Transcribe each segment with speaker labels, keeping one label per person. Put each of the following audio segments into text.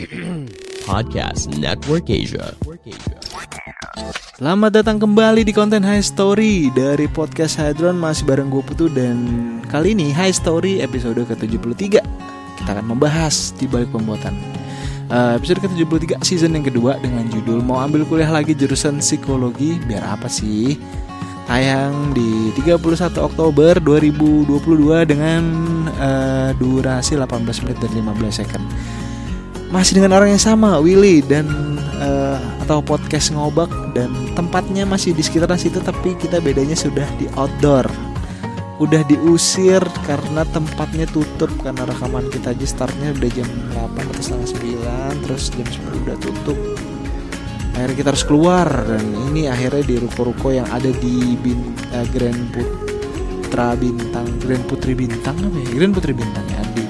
Speaker 1: Podcast Network Asia.
Speaker 2: Selamat datang kembali di konten High Story. Dari podcast Hadron masih bareng gue Putu dan kali ini High Story episode ke-73. Kita akan membahas di balik pembuatan uh, episode ke-73 season yang kedua dengan judul mau ambil kuliah lagi jurusan psikologi. Biar apa sih? Tayang di 31 Oktober 2022 dengan uh, durasi 18 menit dan 15 second masih dengan orang yang sama Willy dan uh, atau podcast ngobak dan tempatnya masih di sekitaran situ tapi kita bedanya sudah di outdoor. Udah diusir karena tempatnya tutup karena rekaman kita aja startnya udah jam 8 atau setengah 9 terus jam 10 udah tutup. Akhirnya kita harus keluar dan ini akhirnya di ruko-ruko yang ada di Bin, uh, Grand Putra Bintang Grand Putri Bintang apa ya? Grand Putri Bintang ya di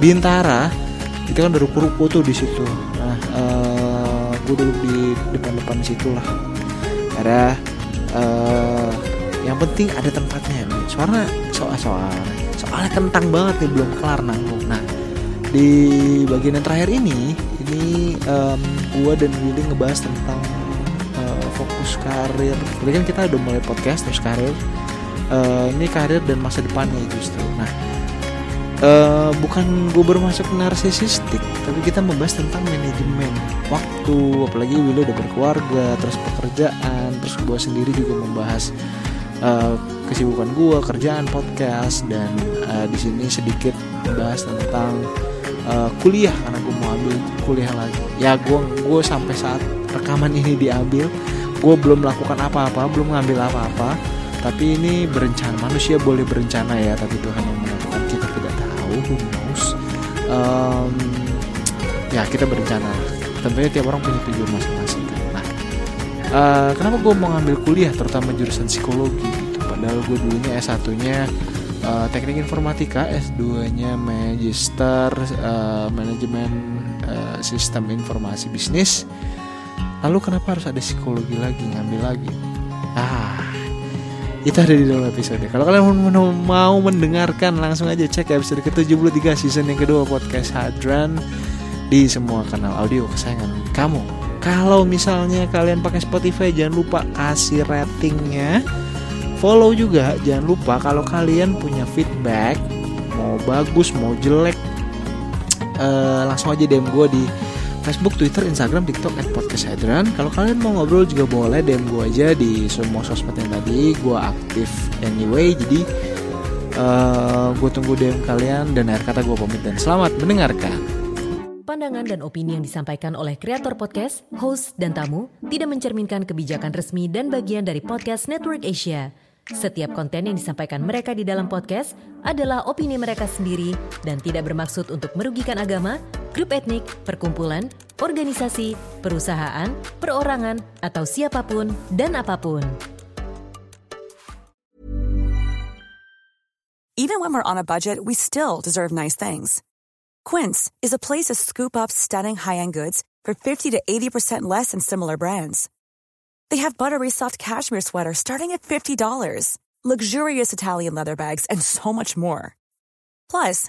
Speaker 2: Bintara itu kan ada ruko-ruko tuh di situ. Nah uh, gue duduk di depan-depan situ lah. Ada uh, yang penting ada tempatnya. Soalnya soal soal soalnya kentang banget nih belum kelar nanggung. Nah di bagian yang terakhir ini ini um, gue dan Willy ngebahas tentang uh, fokus karir. Tadi kan kita udah mulai podcast terus karir. Uh, ini karir dan masa depannya justru. Nah uh, bukan gue bermasuk narsisistik tapi kita membahas tentang manajemen waktu apalagi Willy udah berkeluarga terus pekerjaan terus gue sendiri juga membahas uh, kesibukan gue kerjaan podcast dan uh, di sini sedikit membahas tentang uh, kuliah karena gue mau ambil kuliah lagi. Ya gue gue sampai saat rekaman ini diambil gue belum melakukan apa-apa belum ngambil apa-apa tapi ini berencana manusia boleh berencana ya tapi Tuhan yang um, ya kita berencana. Tentunya tiap orang punya tujuan masing-masing kan? Nah uh, kenapa gue mau ngambil kuliah terutama jurusan psikologi gitu? Padahal gue dulunya S1 nya uh, teknik informatika S2 nya magister uh, manajemen uh, sistem informasi bisnis. Lalu kenapa harus ada psikologi lagi ngambil lagi? Ah itu ada di dalam episode. Kalau kalian mau mendengarkan langsung aja cek episode ke-73 season yang kedua podcast Hadran di semua kanal audio kesayangan kamu. Kalau misalnya kalian pakai Spotify jangan lupa kasih ratingnya. Follow juga jangan lupa kalau kalian punya feedback mau bagus mau jelek uh, langsung aja DM gue di Facebook, Twitter, Instagram, TikTok, at podcast Hadran. Kalau kalian mau ngobrol juga boleh DM gue aja di semua sosmed yang tadi. Gue aktif anyway, jadi uh, gue tunggu DM kalian dan akhir kata gue pamit dan selamat mendengarkan.
Speaker 3: Pandangan dan opini yang disampaikan oleh kreator podcast, host, dan tamu tidak mencerminkan kebijakan resmi dan bagian dari podcast Network Asia. Setiap konten yang disampaikan mereka di dalam podcast adalah opini mereka sendiri dan tidak bermaksud untuk merugikan agama, grup etnik, perkumpulan, organisasi, perusahaan, perorangan, atau siapapun dan apapun.
Speaker 4: Even when we're on a budget, we still deserve nice things. Quince is a place to scoop up stunning high-end goods for 50 to 80% less than similar brands. They have buttery soft cashmere sweaters starting at $50, luxurious Italian leather bags, and so much more. Plus,